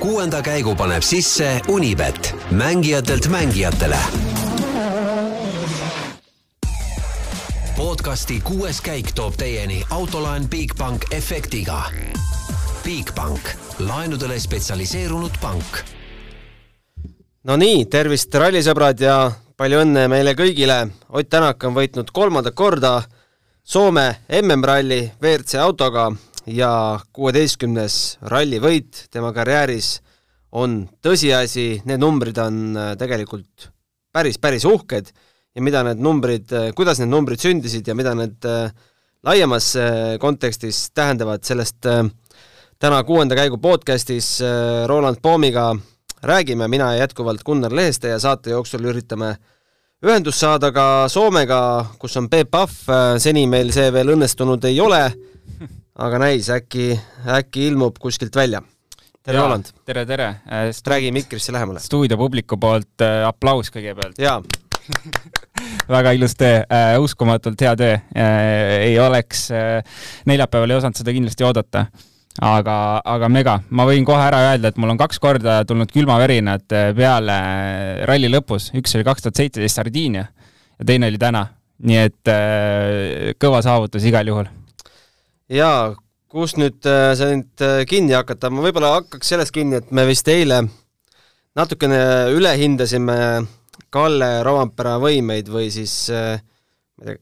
kuuenda käigu paneb sisse Unibet, mängijatelt mängijatele. podcasti kuues käik toob teieni autolaen Bigbank efektiga. Bigbank, laenudele spetsialiseerunud pank. no nii, tervist, rallisõbrad ja palju õnne meile kõigile. Ott Tänak on võitnud kolmandat korda Soome MM-ralli WRC autoga ja kuueteistkümnes rallivõit tema karjääris on tõsiasi, need numbrid on äh, tegelikult päris, päris uhked. Ja mida need numbrid, äh, kuidas need numbrid sündisid ja mida need äh, laiemas kontekstis tähendavad, sellest täna kuuenda käigu podcastis Roland Poomiga räägime, mina jätkuvalt Gunnar Leheste ja saate jooksul üritame ühendust saada ka Soomega, kus on Peep Pahv, seni meil see veel õnnestunud ei ole aga näis, äkki, äkki ilmub kuskilt välja. tere, Roland! tere, tere! Äh, räägi mikrisse lähemale. stuudio publiku poolt äh, aplaus kõigepealt. jaa väga ilus töö äh,, uskumatult hea töö äh,. ei oleks äh,, neljapäeval ei osanud seda kindlasti oodata. aga, aga mega, ma võin kohe ära öelda, et mul on kaks korda tulnud külmavärinad äh, peale äh, ralli lõpus, üks oli kaks tuhat seitseteist Sardiinia ja teine oli täna. nii et äh, kõva saavutus igal juhul jaa, kust nüüd äh, see nüüd äh, kinni hakata, ma võib-olla hakkaks sellest kinni, et me vist eile natukene ülehindasime Kalle Rovampere võimeid või siis äh,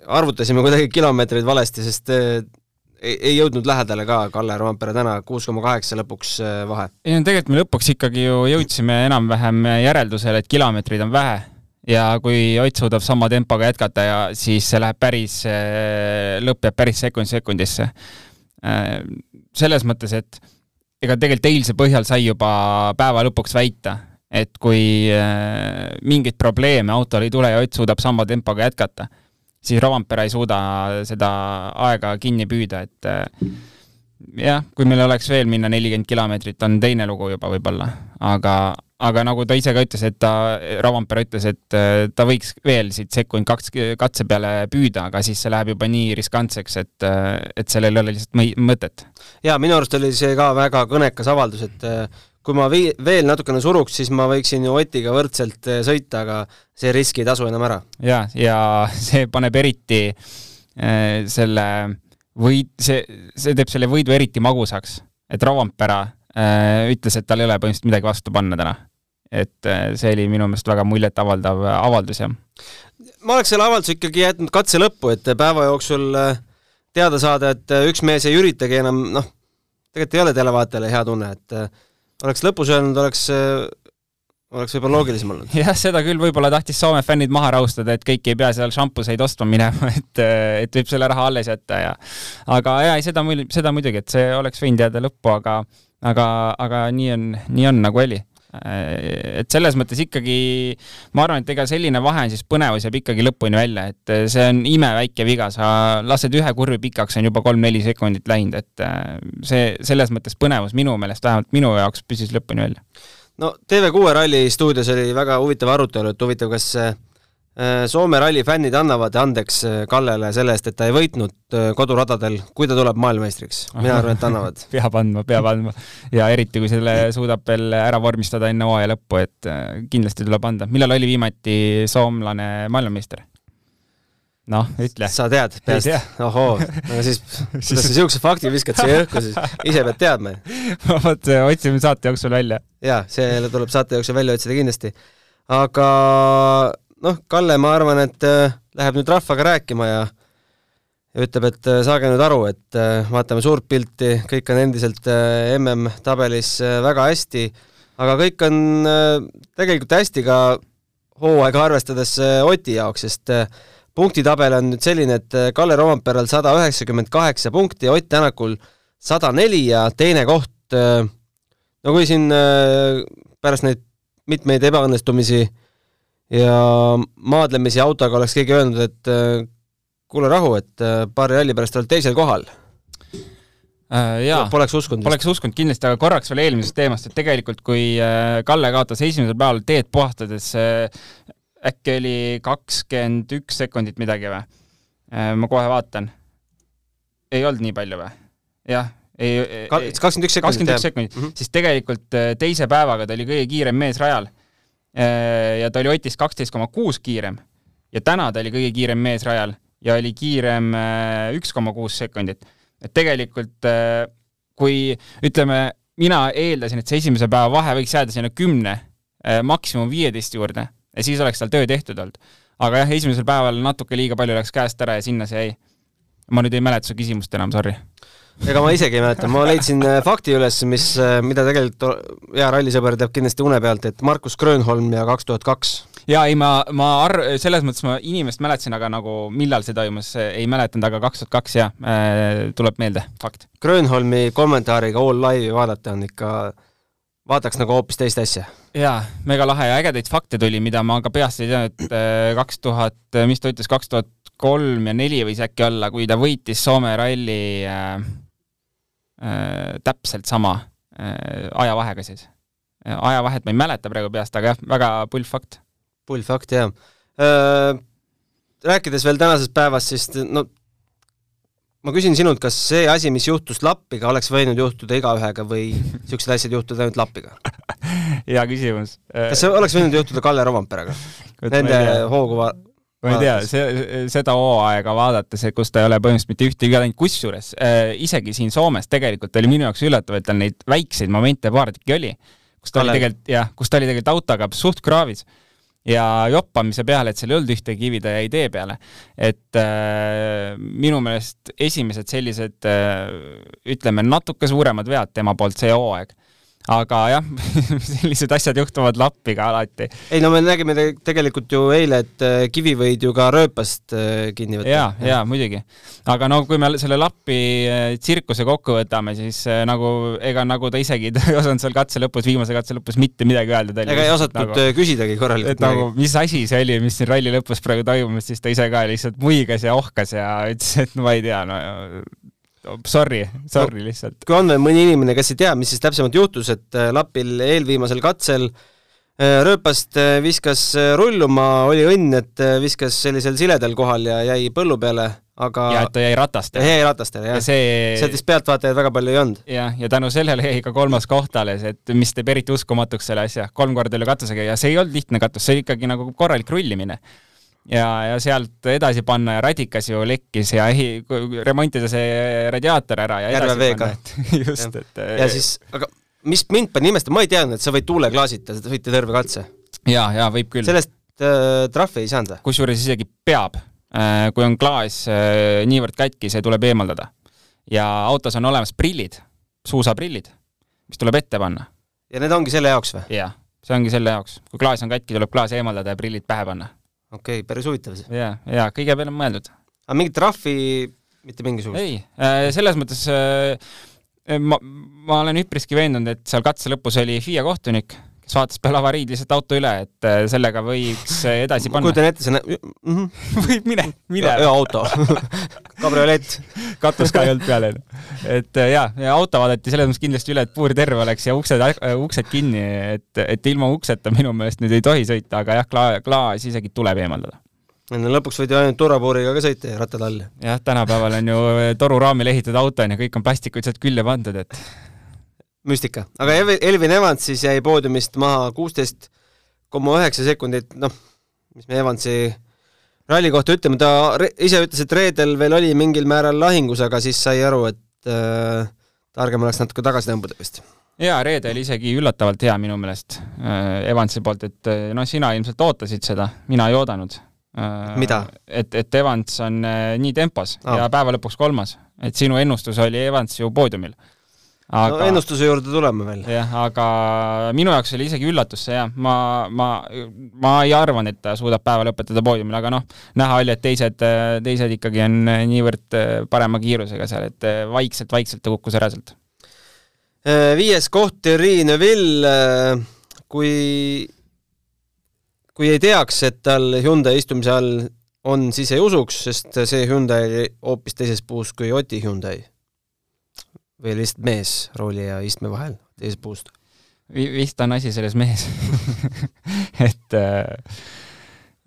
arvutasime kuidagi kilomeetreid valesti, sest ei, ei jõudnud lähedale ka Kalle Rovampere täna, kuus koma kaheksa lõpuks vahe. ei no tegelikult me lõpuks ikkagi ju jõudsime enam-vähem järeldusele, et kilomeetreid on vähe ja kui Ott suudab sama tempoga jätkata ja siis see läheb päris, lõpp jääb päris sekund sekundisse. selles mõttes, et ega tegelikult eilse põhjal sai juba päeva lõpuks väita, et kui äh, mingeid probleeme autol ei tule ja Ott suudab sama tempoga jätkata, siis Rovanpera ei suuda seda aega kinni püüda, et äh, jah, kui meil oleks veel minna nelikümmend kilomeetrit, on teine lugu juba võib-olla, aga, aga nagu ta ise ka ütles, et ta, Rovanpera ütles, et äh, ta võiks veel siit sekund kaks katse peale püüda, aga siis see läheb juba nii riskantseks, et, äh, et sellel ei ole lihtsalt mõtet. jaa, minu arust oli see ka väga kõnekas avaldus, et äh, kui ma vi-, veel natukene suruks, siis ma võiksin ju Otiga võrdselt sõita, aga see risk ei tasu enam ära. jaa, ja see paneb eriti selle võid, see, see teeb selle võidu eriti magusaks, et Rovanpera ütles, et tal ei ole põhimõtteliselt midagi vastu panna täna et äh, see oli minu meelest väga muljetavaldav äh, avaldus, jah. ma oleks selle avalduse ikkagi jätnud katse lõppu, et päeva jooksul äh, teada saada, et üks mees ei üritagi enam, noh, tegelikult ei ole televaatajale hea tunne, et oleks lõpus öelnud, oleks, oleks võib-olla loogilisem olnud. jah, seda küll võib-olla tahtis Soome fännid maha rahustada, et kõik ei pea seal šampuseid ostma minema, et, et võib selle raha alles jätta ja aga jaa, ei seda, seda muidugi, et see oleks võinud jääda lõppu, aga aga, aga nii on, nii on, nagu oli et selles mõttes ikkagi ma arvan, et ega selline vahe siis põnevus jääb ikkagi lõpuni välja, et see on imeväike viga, sa lased ühe kurvi pikaks, on juba kolm-neli sekundit läinud, et äh, see selles mõttes põnevus minu meelest, vähemalt minu jaoks püsis lõpuni välja. no TV6 ralli stuudios oli väga huvitav arutelu, et huvitav, kas Äh, Soome ralli fännid annavad andeks äh, Kallele selle eest, et ta ei võitnud äh, koduradadel, kui ta tuleb maailmameistriks. mina arvan, et annavad peab andma, peab andma. ja eriti, kui selle suudab veel ära vormistada enne hooaja lõppu, et kindlasti tuleb anda. millal oli viimati soomlane maailmameister? noh, ütle. sa tead peast? ohoo, aga siis, kuidas sa niisuguse fakti viskad siia õhku siis? ise pead teadma ma vot otsime saate jooksul välja. jaa, see tuleb saate jooksul välja otsida kindlasti. aga noh, Kalle, ma arvan, et äh, läheb nüüd rahvaga rääkima ja ja ütleb, et äh, saage nüüd aru, et äh, vaatame suurt pilti, kõik on endiselt MM-tabelis väga hästi, aga kõik on tegelikult hästi ka hooaega arvestades Oti jaoks, sest punktitabel on nüüd selline, et Kalle Romperal sada üheksakümmend kaheksa punkti, Ott Tänakul sada neli ja teine koht, no kui siin pärast neid mitmeid ebaõnnestumisi ja maadlemisi autoga oleks keegi öelnud, et äh, kuule rahu, et äh, paari ralli pärast oled teisel kohal äh,. jaa, poleks uskunud. Poleks uskunud kindlasti, aga korraks veel eelmisest teemast, et tegelikult kui äh, Kalle kaotas esimesel päeval teed puhastades äkki oli kakskümmend üks sekundit midagi või ma kohe vaatan. ei olnud nii palju või? jah, ei, kakskümmend üks sekundit, kakskümmend üks sekundit -hmm. siis tegelikult teise päevaga ta oli kõige kiirem mees rajal. Äh, ja ta oli Otist kaksteist koma kuus kiirem ja täna ta oli kõige kiirem mees rajal ja oli kiirem äh, üks koma kuus sekundit. et tegelikult kui ütleme, mina eeldasin, et see esimese päeva vahe võiks jääda sinna kümne, maksimum viieteist juurde ja siis oleks tal töö tehtud olnud. aga jah, esimesel päeval natuke liiga palju läks käest ära ja sinna see jäi. ma nüüd ei mäleta su küsimust enam, sorry ega ma isegi ei mäleta, ma leidsin äh, fakti üles, mis, äh, mida tegelikult hea rallisõber teab kindlasti une pealt, et Markus Grönholm ja kaks tuhat kaks. jaa, ei ma, ma ar-, selles mõttes ma inimest mäletasin, aga nagu millal see toimus, ei mäletanud, aga kaks tuhat kaks jah äh,, tuleb meelde, fakt. Grönholmi kommentaariga All Live'i vaadata on ikka, vaataks nagu hoopis teist asja. jaa, mega lahe ja ägedaid fakte tuli, mida ma ka peast ei teadnud, et äh, kaks tuhat, mis ta ütles, kaks tuhat kolm ja neli võis äkki olla, kui ta võitis Soome ralli Äh, täpselt sama äh, ajavahega siis. ajavahet ma ei mäleta praegu peast, aga jah, väga pull fakt. pull fakt, jah. Äh, rääkides veel tänasest päevast, siis no ma küsin sinult, kas see asi, mis juhtus Lappiga, oleks võinud juhtuda igaühega või niisugused asjad juhtuda ainult Lappiga hea küsimus. kas see oleks võinud juhtuda Kalle Rovamperaga? Nende hoogu ma ei tea, see, seda hooaega vaadates, kus ta ei ole põhimõtteliselt mitte ühtegi läinud, kusjuures äh, isegi siin Soomes tegelikult oli minu jaoks üllatav, et tal neid väikseid momente paar tükki oli, kus ta Kale. oli tegelikult, jah, kus ta oli tegelikult autoga suht kraavis ja joppamise peale, et seal ei olnud ühtegi kivi, ta jäi tee peale. et äh, minu meelest esimesed sellised äh, ütleme, natuke suuremad vead tema poolt see hooaeg aga jah sellised asjad juhtuvad lappi ka alati. ei no me nägime te tegelikult ju eile, et äh, kivi võid ju ka rööpast äh, kinni võtta. ja, ja muidugi. aga no kui me selle lappi äh, tsirkuse kokku võtame, siis nagu ega nagu ta isegi ta ei osanud seal katse lõpus, viimase katse lõpus mitte midagi öelda. ega ei osatud nagu, küsidagi korralikult. et nagu, mis asi see oli, mis siin ralli lõpus praegu toimus, siis ta ise ka lihtsalt muigas ja ohkas ja ütles, et no ma ei tea, no sorry, sorry no, lihtsalt. kui on veel mõni inimene, kes ei tea, mis siis täpsemalt juhtus, et äh, Lapil eelviimasel katsel äh, rööpast äh, viskas rulluma, oli õnn, et viskas sellisel siledal kohal ja jäi põllu peale, aga ja et ta jäi ratastele. jäi ratastele, jah. See... sealt vist pealtvaatajaid väga palju ei olnud. jah, ja tänu sellele jäi ka kolmas koht alles, et mis teeb eriti uskumatuks selle asja, kolm korda üle katusega ja see ei olnud lihtne katus, see oli ikkagi nagu korralik rullimine ja, ja sealt edasi panna ja radikas ju lekkis ja ehi-, remontida see radiaator ära ja edasi panna, et just, et ja siis, aga mis mind pani imestama, ma ei teadnud, et sa võid tuuleklaasita sõita terve katse. jaa, jaa, võib küll. sellest äh, trahvi ei saanud või? kusjuures isegi peab äh,. kui on klaas äh, niivõrd katki, see tuleb eemaldada. ja autos on olemas prillid, suusaprillid, mis tuleb ette panna. ja need ongi selle jaoks või? jah, see ongi selle jaoks. kui klaas on katki, tuleb klaas eemaldada ja prillid pähe panna okei okay,, päris huvitav see. jaa, jaa, kõige peale on mõeldud. aga mingit trahvi mitte mingisugust? ei, äh, selles mõttes äh, ma, ma olen üpriski veendunud, et seal katse lõpus oli FIA kohtunik, kes vaatas peale avariid lihtsalt auto üle, et äh, sellega võiks edasi panna. kujutan ette, see näeb mm -hmm. võib, mine, mine. ööauto kabriolett katus ka ei olnud peal, onju. et jaa, ja auto vaadati selles mõttes kindlasti üle, et puur terve oleks ja uksed, uksed kinni, et, et ilma ukseta minu meelest nüüd ei tohi sõita, aga jah, kla-, klaas isegi tuleb eemaldada no lõpuks võid ju ainult turvapuuriga ka sõita ja rattad all. jah, tänapäeval on ju toruraamil ehitatud auto on ju, kõik on plastikuid sealt külje pandud, et müstika. aga Elvin Evans siis jäi poodiumist maha kuusteist koma üheksa sekundit, noh, mis me Evansi ralli kohta ütleme, ta ise ütles, et reedel veel oli mingil määral lahingus, aga siis sai aru, et äh, targem oleks natuke tagasi tõmbuda vist. jaa, reede oli isegi üllatavalt hea minu meelest äh, Evansi poolt, et äh, noh, sina ilmselt ootasid seda, mina ei oodanud äh,. mida? et, et Evans on äh, nii tempos ah. ja päeva lõpuks kolmas, et sinu ennustus oli Evans ju poodiumil aga no ennustuse juurde tuleme veel. jah, aga minu jaoks oli isegi üllatus see jah, ma, ma, ma ei arvanud, et ta suudab päeva lõpetada poodiumil, aga noh, näha oli, et teised, teised ikkagi on niivõrd parema kiirusega seal, et vaikselt-vaikselt ta kukkus ära sealt. Viies koht, Thierry Neuville, kui, kui ei teaks, et tal Hyundai istumise all on, siis ei usuks, sest see Hyundai oli hoopis teises puus kui Oti Hyundai või lihtsalt mees rooli ja istme vahel teisest puust? vist on asi selles mees et äh,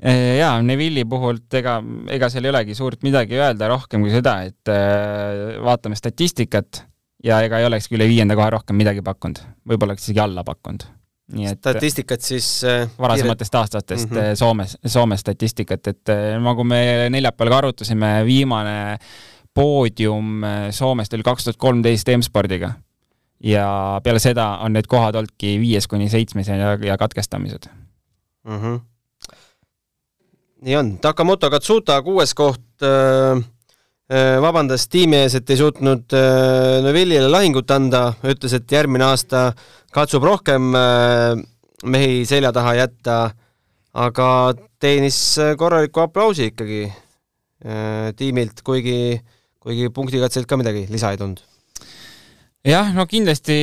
äh, jaa, Neville'i puhult ega, ega seal ei olegi suurt midagi öelda rohkem kui seda, et äh, vaatame statistikat ja ega ei olekski üle viienda koha rohkem midagi pakkunud, võib-olla oleks isegi alla pakkunud. nii et statistikat siis äh, varasematest aastatest mm -hmm. Soomes, Soome statistikat, et nagu me neljapäeval ka arutasime, viimane poodium Soomest oli kaks tuhat kolmteist M-spordiga. ja peale seda on need kohad olnudki viies kuni seitsmes ja, ja katkestamised mm. -hmm. nii on, Takamoto Katsuta kuues koht äh Äh, vabandas tiimi ees, et ei suutnud äh, Neville'ile lahingut anda, ütles, et järgmine aasta katsub rohkem äh, mehi selja taha jätta, aga teenis korraliku aplausi ikkagi tiimilt, kuigi, kuigi punktikatselt ka midagi lisa ei tulnud. jah, no kindlasti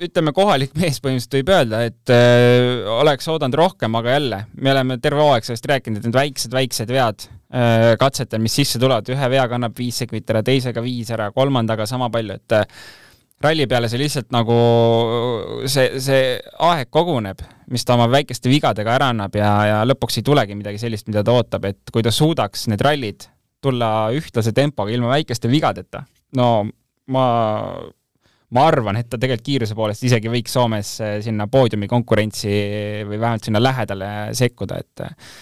ütleme, kohalik mees põhimõtteliselt võib öelda, et äh, oleks oodanud rohkem, aga jälle, me oleme terve hooaeg sellest rääkinud, et need väiksed-väiksed vead äh, katsetel, mis sisse tulevad, ühe veaga annab viis sekundit ära, teisega viis ära, kolmandaga sama palju, et äh, ralli peale see lihtsalt nagu, see, see aeg koguneb, mis ta oma väikeste vigadega ära annab ja, ja lõpuks ei tulegi midagi sellist, mida ta ootab, et kui ta suudaks need rallid tulla ühtlase tempoga ilma väikeste vigadeta, no ma ma arvan, et ta tegelikult kiiruse poolest isegi võiks Soomes eh, sinna poodiumi konkurentsi või vähemalt sinna lähedale sekkuda, et eh,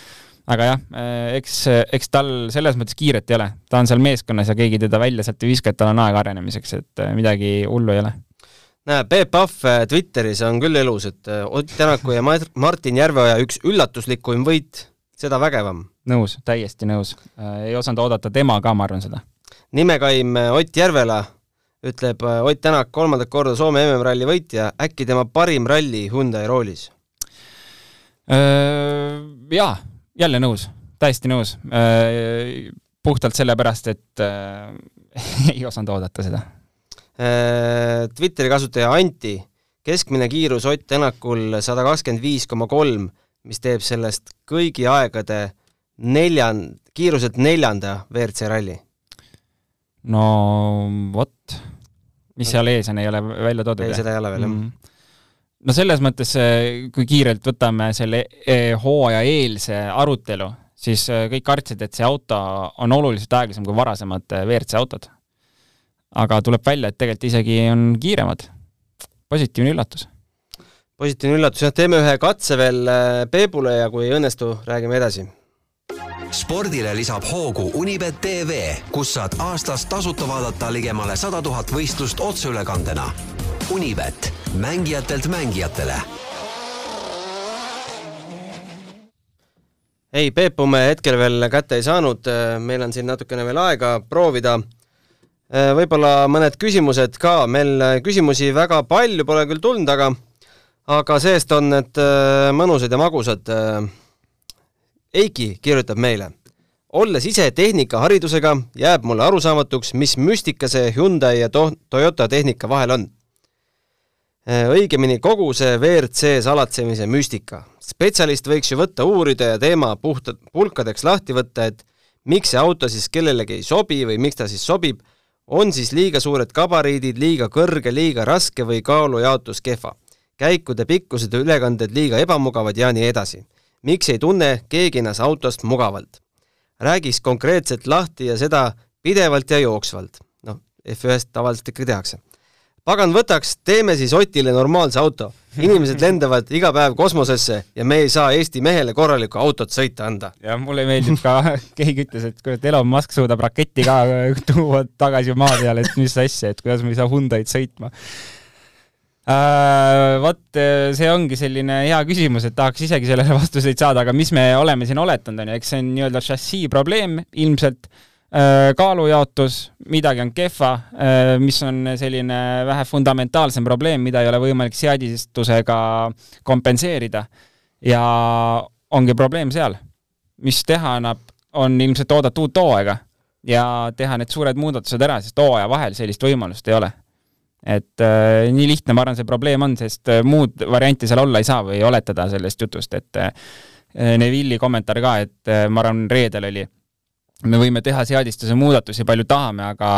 aga jah, eh, eks, eks tal selles mõttes kiiret ei ole, ta on seal meeskonnas ja keegi teda välja sealt ei viska, et tal on aega arenemiseks, et midagi hullu ei ole. Näe, Peep Pahv Twitteris on küll elus, et Ott Tänaku ja Martin Järveoja üks üllatuslikuim võit, seda vägevam. Nõus, täiesti nõus. ei osanud oodata tema ka, ma arvan seda. nimekaim Ott Järvela ütleb äh, Ott Tänak, kolmandat korda Soome MM-ralli võitja, äkki tema parim ralli Hyundai roolis? Äh, jaa, jälle nõus, täiesti nõus. Äh, puhtalt sellepärast, et ei osanud oodata seda. Twitteri kasutaja Anti, keskmine kiirus Ott Tänakul sada kakskümmend viis koma kolm, mis teeb sellest kõigi aegade neljan-, kiiruselt neljanda WRC ralli no vot, mis seal ees on, ei ole välja toodud? ei, seda ei ole veel, jah mm. no selles mõttes, kui kiirelt võtame selle e, hooaja eelse arutelu, siis e, kõik kartsid, et see auto on oluliselt aeglasem kui varasemad WRC autod. aga tuleb välja, et tegelikult isegi on kiiremad. positiivne üllatus. positiivne üllatus, jah, teeme ühe katse veel Peebule ja kui ei õnnestu, räägime edasi spordile lisab hoogu Unibet tv, kus saad aastas tasuta vaadata ligemale sada tuhat võistlust otseülekandena. Unibet, mängijatelt mängijatele. ei, Peepu me hetkel veel kätte ei saanud, meil on siin natukene veel aega proovida võib-olla mõned küsimused ka, meil küsimusi väga palju pole küll tulnud, aga aga see-eest on need mõnusad ja magusad Eiki kirjutab meile. olles ise tehnikaharidusega, jääb mulle arusaamatuks, mis müstika see Hyundai ja to-, Toyota tehnika vahel on. Äh, õigemini kogu see WRC salatsemise müstika. spetsialist võiks ju võtta, uurida ja teema puhtalt pulkadeks lahti võtta, et miks see auto siis kellelegi ei sobi või miks ta siis sobib, on siis liiga suured gabariidid, liiga kõrge, liiga raske või kaalujaotus kehva. käikude pikkused ja ülekanded liiga ebamugavad ja nii edasi miks ei tunne keegi ennast autost mugavalt? räägiks konkreetselt lahti ja seda pidevalt ja jooksvalt. noh, F1-st tavaliselt ikka tehakse. pagan võtaks, teeme siis Otile normaalse auto. inimesed lendavad iga päev kosmosesse ja me ei saa Eesti mehele korralikku autot sõita anda. jah, mulle meeldib ka, keegi ütles, et kurat, Elon Musk suudab raketti ka tuua tagasi maa peale, et mis asja, et kuidas me ei saa Hyundai'd sõitma vot äh, see ongi selline hea küsimus, et tahaks isegi sellele vastuseid saada, aga mis me oleme siin oletanud, on ju, eks see on nii-öelda šassii probleem ilmselt, äh, kaalujaotus, midagi on kehva, mis on selline vähe fundamentaalsem probleem, mida ei ole võimalik seadistusega kompenseerida. ja ongi probleem seal. mis teha annab, on ilmselt oodata uut hooaega ja teha need suured muudatused ära, sest hooaja vahel sellist võimalust ei ole et äh, nii lihtne, ma arvan, see probleem on, sest äh, muud varianti seal olla ei saa või oletada sellest jutust, et äh, Neville'i kommentaar ka, et äh, ma arvan, reedel oli, me võime teha seadistuse muudatusi palju tahame, aga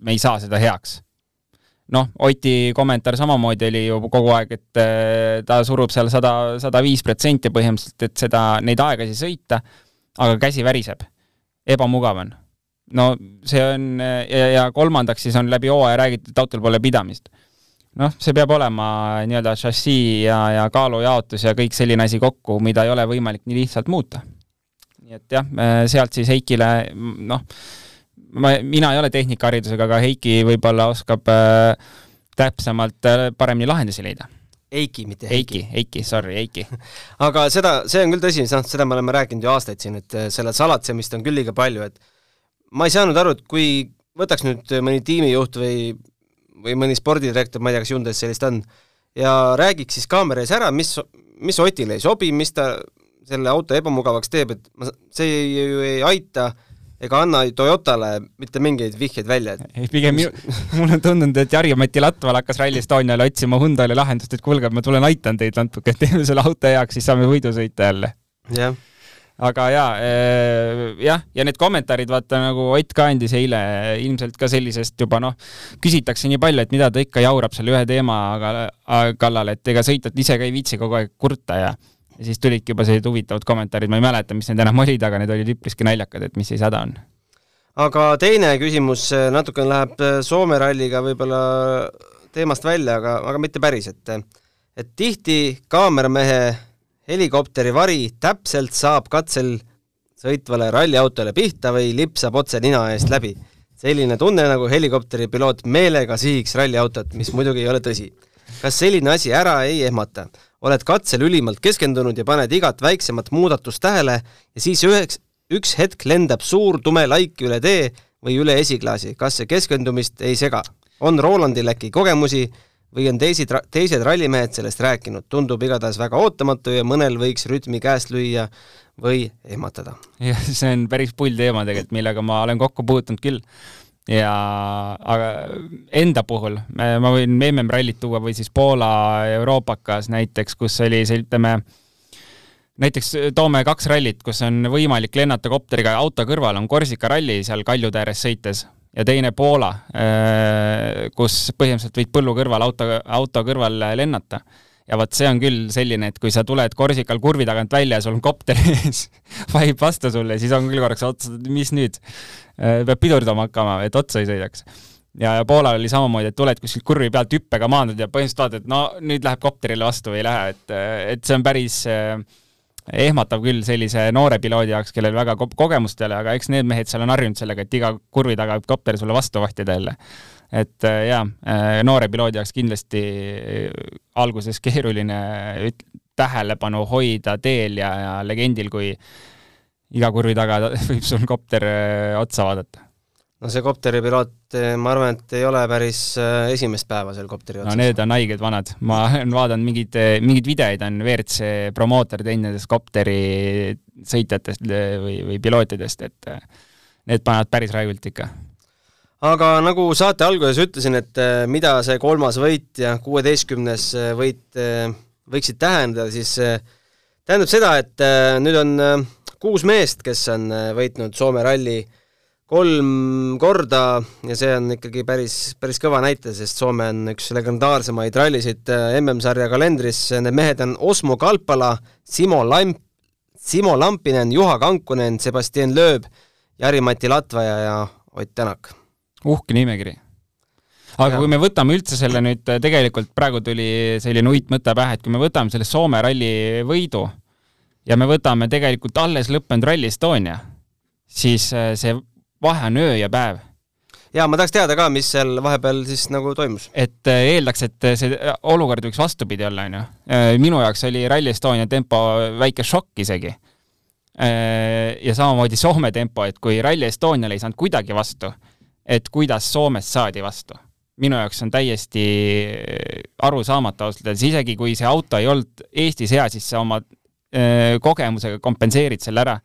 me ei saa seda heaks. noh, Oti kommentaar samamoodi oli ju kogu aeg, et äh, ta surub seal sada, sada viis protsenti põhimõtteliselt, et seda, neid aegasi sõita, aga käsi väriseb. ebamugav on no see on ja, ja kolmandaks siis on läbi hooaja räägitud, et autol pole pidamist. noh, see peab olema nii-öelda šassii ja, ja kaalujaotus ja kõik selline asi kokku, mida ei ole võimalik nii lihtsalt muuta. nii et jah, sealt siis Heikile noh, ma, mina ei ole tehnikaharidusega, aga Heiki võib-olla oskab äh, täpsemalt äh, paremini lahendusi leida Eiki, mitte Heiki. Eiki, Eiki, sorry, Eiki aga seda, see on küll tõsi, noh, seda me oleme rääkinud ju aastaid siin, et äh, selle salatsemist on küll liiga palju, et ma ei saanud aru, et kui võtaks nüüd mõni tiimijuht või, või mõni spordidirektor, ma ei tea, kas Hyundai's sellist on, ja räägiks siis kaamera ees ära, mis, mis Otile ei sobi, mis ta selle auto ebamugavaks teeb, et ma, see ju ei aita äh, ega anna Toyotale mitte mingeid vihjeid välja, et ei, pigem minu, mul on tundunud, et Jari-Mati Latval hakkas Rally Estoniale otsima Hyundai'le lahendust, et kuulge, ma tulen aitan teid natuke, teeme selle auto heaks, siis saame võidu sõita jälle. jah aga jaa äh,, jah, ja need kommentaarid, vaata nagu Ott ka andis eile ilmselt ka sellisest juba noh, küsitakse nii palju, et mida ta ikka jaurab selle ühe teema kallal, et ega sõitjad ise ka ei viitsi kogu aeg kurta ja ja siis tulidki juba sellised huvitavad kommentaarid, ma ei mäleta, mis need enam olid, aga need olid üpriski naljakad, et mis siis häda on. aga teine küsimus natukene läheb äh, Soome ralliga võib-olla teemast välja, aga, aga mitte päris, et et tihti kaameramehe helikopteri vari täpselt saab katsel sõitvale ralliautole pihta või lipsab otse nina eest läbi. selline tunne, nagu helikopteri piloot meelega sihiks ralliautot, mis muidugi ei ole tõsi. kas selline asi ära ei ehmata? oled katsel ülimalt keskendunud ja paned igat väiksemat muudatust tähele ja siis üheks, üks hetk lendab suur tume laik üle tee või üle esiklaasi, kas see keskendumist ei sega? on Rolandil äkki kogemusi või on teised, teised rallimehed sellest rääkinud, tundub igatahes väga ootamatu ja mõnel võiks rütmi käest lüüa või ehmatada. jah, see on päris pull teema tegelikult, millega ma olen kokku puutunud küll. Ja aga enda puhul ma võin MM-rallit tuua või siis Poola Euroopakas näiteks, kus oli see, ütleme, näiteks toome kaks rallit, kus on võimalik lennata kopteriga auto kõrval, on Korsika ralli seal kaljude ääres sõites ja teine Poola, äh, kus põhimõtteliselt võid põllu kõrval auto, auto kõrval lennata ja vot see on küll selline, et kui sa tuled Korsikal kurvi tagant välja ja sul on kopter ees, vahib vastu sulle, siis on küll korraks ots, mis nüüd, äh, peab pidurdama hakkama, et otsa ei sõidaks. ja, ja Poolal oli samamoodi, et tuled kuskilt kurvi pealt hüppega maandud ja põhimõtteliselt vaatad, no nüüd läheb kopterile vastu või ei lähe, et, et see on päris äh, ehmatav küll sellise noore piloodi jaoks, kellel väga ko kogemust ei ole, aga eks need mehed seal on harjunud sellega, et iga kurvi taga võib kopter sulle vastu vahtida jälle. et äh, jaa, äh, noore piloodi jaoks kindlasti äh, alguses keeruline tähelepanu hoida teel ja, ja legendil, kui iga kurvi taga võib sul kopter otsa vaadata no see kopteripiloot, ma arvan, et ei ole päris esimest päeva seal kopteri otsas. no need on haiged vanad, ma olen vaadanud mingeid, mingeid videoid on WRC promootor teinud nendest kopteri sõitjatest või, või pilootidest, et need panevad päris raiult ikka aga nagu saate alguses ütlesin, et äh, mida see kolmas võit ja kuueteistkümnes äh, võit äh, võiksid tähendada, siis tähendab seda, et nüüd on kuus meest, kes on võitnud Soome ralli kolm korda ja see on ikkagi päris, päris kõva näitaja, sest Soome on üks legendaarsemaid rallisid MM-sarja kalendris, need mehed on Osmo Kalpala, Simo Lamp, Simo Lampinen, Juha Kankunen, Sebastian Loeb, Jari-Mati Latvaja ja Ott Tänak uhke nimekiri. aga ja. kui me võtame üldse selle nüüd, tegelikult praegu tuli selline uitmõte pähe, et kui me võtame selle Soome ralli võidu ja me võtame tegelikult alles lõppenud Rally Estonia, siis äh, see vahe on öö ja päev jaa, ma tahaks teada ka, mis seal vahepeal siis nagu toimus. et äh, eeldaks, et see olukord võiks vastupidi olla, onju. Äh, minu jaoks oli Rally Estonia tempo väike šokk isegi. ja samamoodi Soome tempo, et kui Rally Estoniale ei saanud kuidagi vastu et kuidas Soomest saadi vastu. minu jaoks on täiesti arusaamatu ausalt öeldes, isegi kui see auto ei olnud Eestis hea, siis sa oma kogemusega kompenseerid selle ära.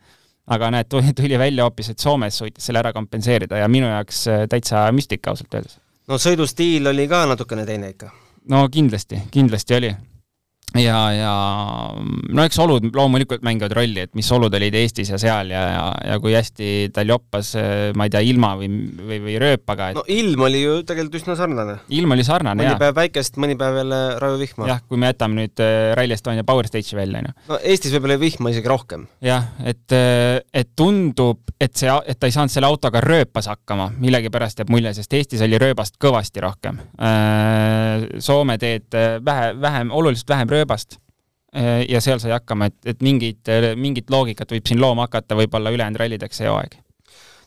Aga näed, tuli välja hoopis, et Soomes suutis selle ära kompenseerida ja minu jaoks täitsa müstika ausalt öeldes. no sõidustiil oli ka natukene teine ikka? no kindlasti, kindlasti oli ja, ja no eks olud loomulikult mängivad rolli, et mis olud olid Eestis ja seal ja, ja, ja kui hästi tal joppas, ma ei tea, ilma või, või, või rööpaga et.... no ilm oli ju tegelikult üsna sarnane. ilm oli sarnane, jah. mõni päev päikest, mõni päev jälle rajuvihma. jah, kui me jätame nüüd äh, Rally Estonia Power Stage'i välja, on ju. no Eestis võib-olla vihma isegi rohkem. jah, et, äh, et tundub, et see, et ta ei saanud selle autoga rööpas hakkama, millegipärast jääb mulje, sest Eestis oli rööbast kõvasti rohkem. Soome teed vähe, vähem, oluliselt vähem rööbast rööbast. Äh, ja seal sai hakkama, et, et mingit, mingit loogikat võib siin looma hakata võib-olla ülejäänud rallideks see hooaeg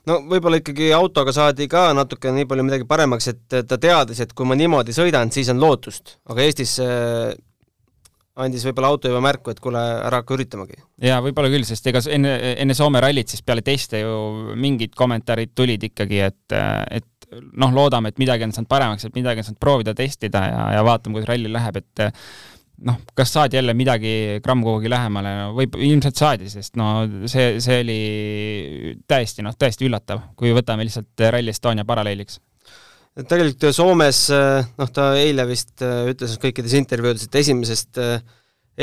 no võib-olla ikkagi autoga saadi ka natuke nii palju midagi paremaks, et ta teadis, et kui ma niimoodi sõidan, siis on lootust, aga Eestis äh, andis võib-olla auto juba märku, et kuule, ära hakka üritamagi. jaa, võib-olla küll, sest ega enne, enne Soome rallit siis peale teste ju mingid kommentaarid tulid ikkagi, et, et noh, loodame, et midagi on saanud paremaks, et midagi on saanud proovida, testida ja, ja vaatame, kuidas ralli läheb, et noh, kas saadi jälle midagi gramm kuhugi lähemale, no võib, ilmselt saadi, sest no see, see oli täiesti noh, täiesti üllatav, kui võtame lihtsalt Rally Estonia paralleeliks. tegelikult Soomes noh, ta eile vist äh, ütles kõikides intervjuudes, et esimesest, äh,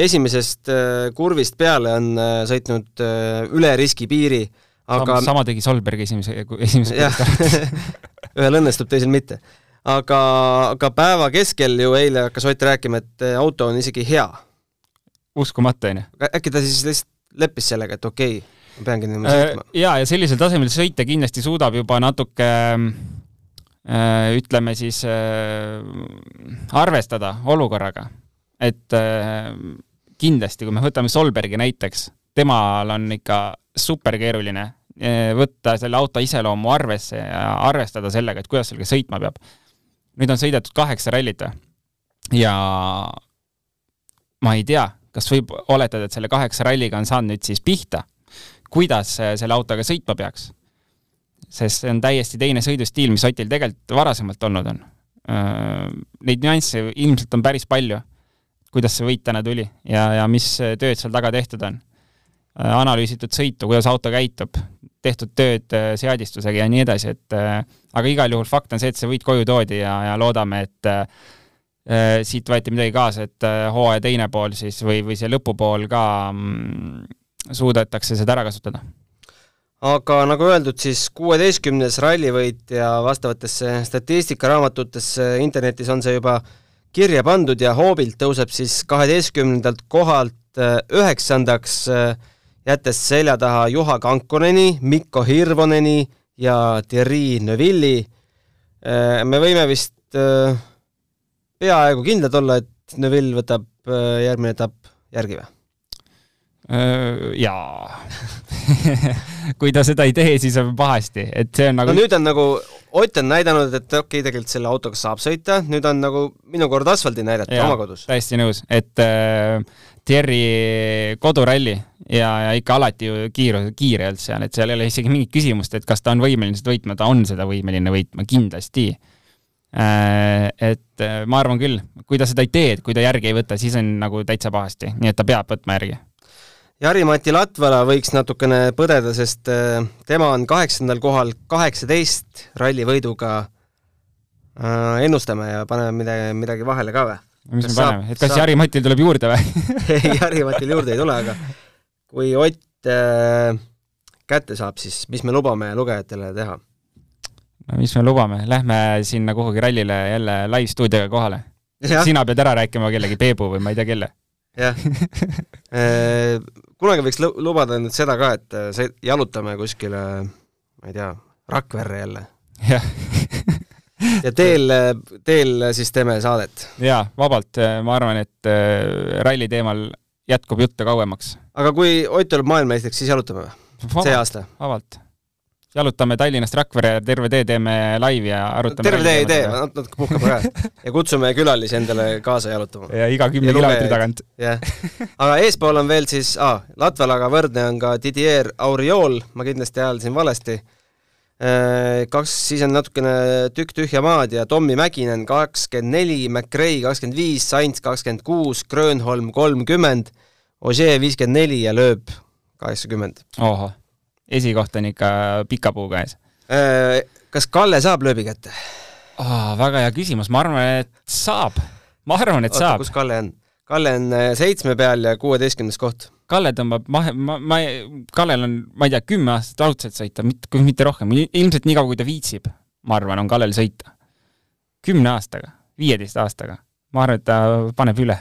esimesest äh, kurvist peale on sõitnud üle riskipiiri, aga sama tegi Solberg esimese, esimese ühel õnnestub, teisel mitte aga, aga päeva keskel ju eile hakkas Ott rääkima, et eh, auto on isegi hea. uskumatu, on ju. äkki ta siis lihtsalt leppis sellega, et okei okay,, ma peangi niimoodi äh, sõitma? jaa, ja sellisel tasemel sõita kindlasti suudab juba natuke äh, ütleme siis äh, arvestada olukorraga. et kindlasti, kui me võtame Solbergi näiteks, temal on ikka superkeeruline võtta selle auto iseloomu arvesse ja arvestada sellega, et kuidas sellega sõitma peab nüüd on sõidetud kaheksa rallit ja ma ei tea, kas võib oletada, et selle kaheksa ralliga on saanud nüüd siis pihta, kuidas selle autoga sõitma peaks. sest see on täiesti teine sõidustiil, mis Otil tegelikult varasemalt olnud on. Neid nüansse ilmselt on päris palju, kuidas see võit täna tuli ja, ja mis tööd seal taga tehtud on. analüüsitud sõitu, kuidas auto käitub, tehtud tööd seadistusega ja nii edasi, et aga igal juhul fakt on see, et see võit koju toodi ja, ja loodame, et äh, siit võeti midagi kaasa, et hooaja teine pool siis või, või see lõpupool ka mm, suudetakse seda ära kasutada. aga nagu öeldud, siis kuueteistkümnes rallivõit ja vastavatesse statistikaraamatutesse internetis on see juba kirja pandud ja hoobilt tõuseb siis kaheteistkümnendalt kohalt üheksandaks äh, jättes selja taha Juha Kankoneni, Mikko Hirvoneni ja Thierry Neuvilli. Äh, me võime vist äh, peaaegu kindlad olla, et Neuvill võtab äh, järgmine etapp järgi või? Jaa kui ta seda ei tee, siis on pahasti, et see on nagu no nüüd on nagu, Ott on näidanud, et okei okay,, tegelikult selle autoga saab sõita, nüüd on nagu minu kord asfaldi näidata oma kodus. täiesti nõus, et äh, Thierry koduralli ja, ja ikka alati ju kiire, kiire olnud seal, et seal ei ole isegi mingit küsimust, et kas ta on võimeline seda võitma, ta on seda võimeline võitma, kindlasti. Äh, et äh, ma arvan küll, kui ta seda ei tee, et kui ta järgi ei võta, siis on nagu täitsa pahasti, nii et ta peab võtma järgi. Jari-Mati Latvala võiks natukene põdeda, sest äh, tema on kaheksandal kohal kaheksateist rallivõiduga. ennustame ja paneme midagi, midagi vahele ka või? mis me paneme, et kas saab... Jari-Matil tuleb juurde või ei, Jari-Matil juurde ei tule, aga kui Ott äh, kätte saab, siis mis me lubame lugejatele teha? no mis me lubame, lähme sinna kuhugi rallile jälle live-stuudioga kohale. sina pead ära rääkima kellegi Peebu või ma ei tea kelle. jah äh, kunagi võiks lubada nüüd seda ka, et äh, jalutame kuskile, ma ei tea, Rakverre jälle. jah ja teel, teel siis teeme saadet? jaa, vabalt, ma arvan, et äh, ralli teemal jätkub juttu kauemaks. aga kui Ott tuleb maailmameistriks, siis jalutame või? see aasta? vabalt. Jalutame Tallinnast Rakvere, terve tee teeme laivi ja arutame terve tee ei tee, natuke puhkame ka. ja kutsume külalisi endale kaasa jalutama. ja iga kümne kilomeetri tagant. jah. aga eespool on veel siis ah,, Latvalaga võrdne on ka Didier Auriol, ma kindlasti hääldasin valesti Äh, kaks, siis on natukene tükk tühja maad ja Tommy Mäkinen kakskümmend neli, McRae kakskümmend viis, Sainz kakskümmend kuus, Grönholm kolmkümmend, Ožee viiskümmend neli ja lööb kaheksakümmend. ohoh, esikoht on ikka pika puuga ees. Äh, kas Kalle saab lööbi kätte oh,? väga hea küsimus, ma arvan, et saab. ma arvan, et Oota, saab. kus Kalle on? Kalle on äh, seitsme peal ja kuueteistkümnes koht. Kalle tõmbab mahe, ma, ma, Kallel on, ma ei tea, kümme aastat raudselt sõita, mitte, kui mitte rohkem, ilmselt nii kaua, kui ta viitsib, ma arvan, on Kallel sõita. kümne aastaga, viieteist aastaga, ma arvan, et ta paneb üle.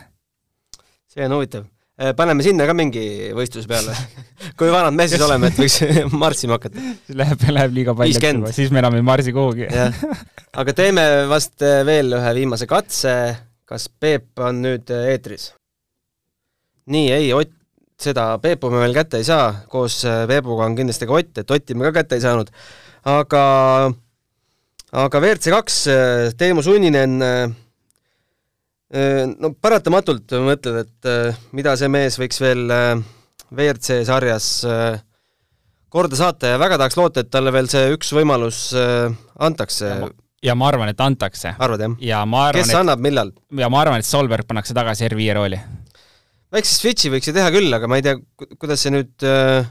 see on huvitav. Äh, paneme sinna ka mingi võistluse peale. Kui vanad me siis oleme, et võiks marssima hakata? Läheb, läheb liiga palju, siis me enam ei marsi kuhugi. Aga teeme vast äh, veel ühe viimase katse. Kas Peep on nüüd äh, eetris? nii, ei, Ott, seda Peepu me veel kätte ei saa, koos Peepuga on kindlasti ka Ott, et Otti me ka kätte ei saanud, aga aga WRC kaks, Teemu Sunninen no paratamatult mõtled, et mida see mees võiks veel WRC sarjas korda saata ja väga tahaks loota, et talle veel see üks võimalus antakse ja ma arvan, et antakse. arvad jah? ja ma arvan, kes et, annab, millal? ja ma arvan, et Solberg pannakse tagasi R5 rooli. väikse switch'i võiks ju teha küll, aga ma ei tea, kuidas see nüüd äh,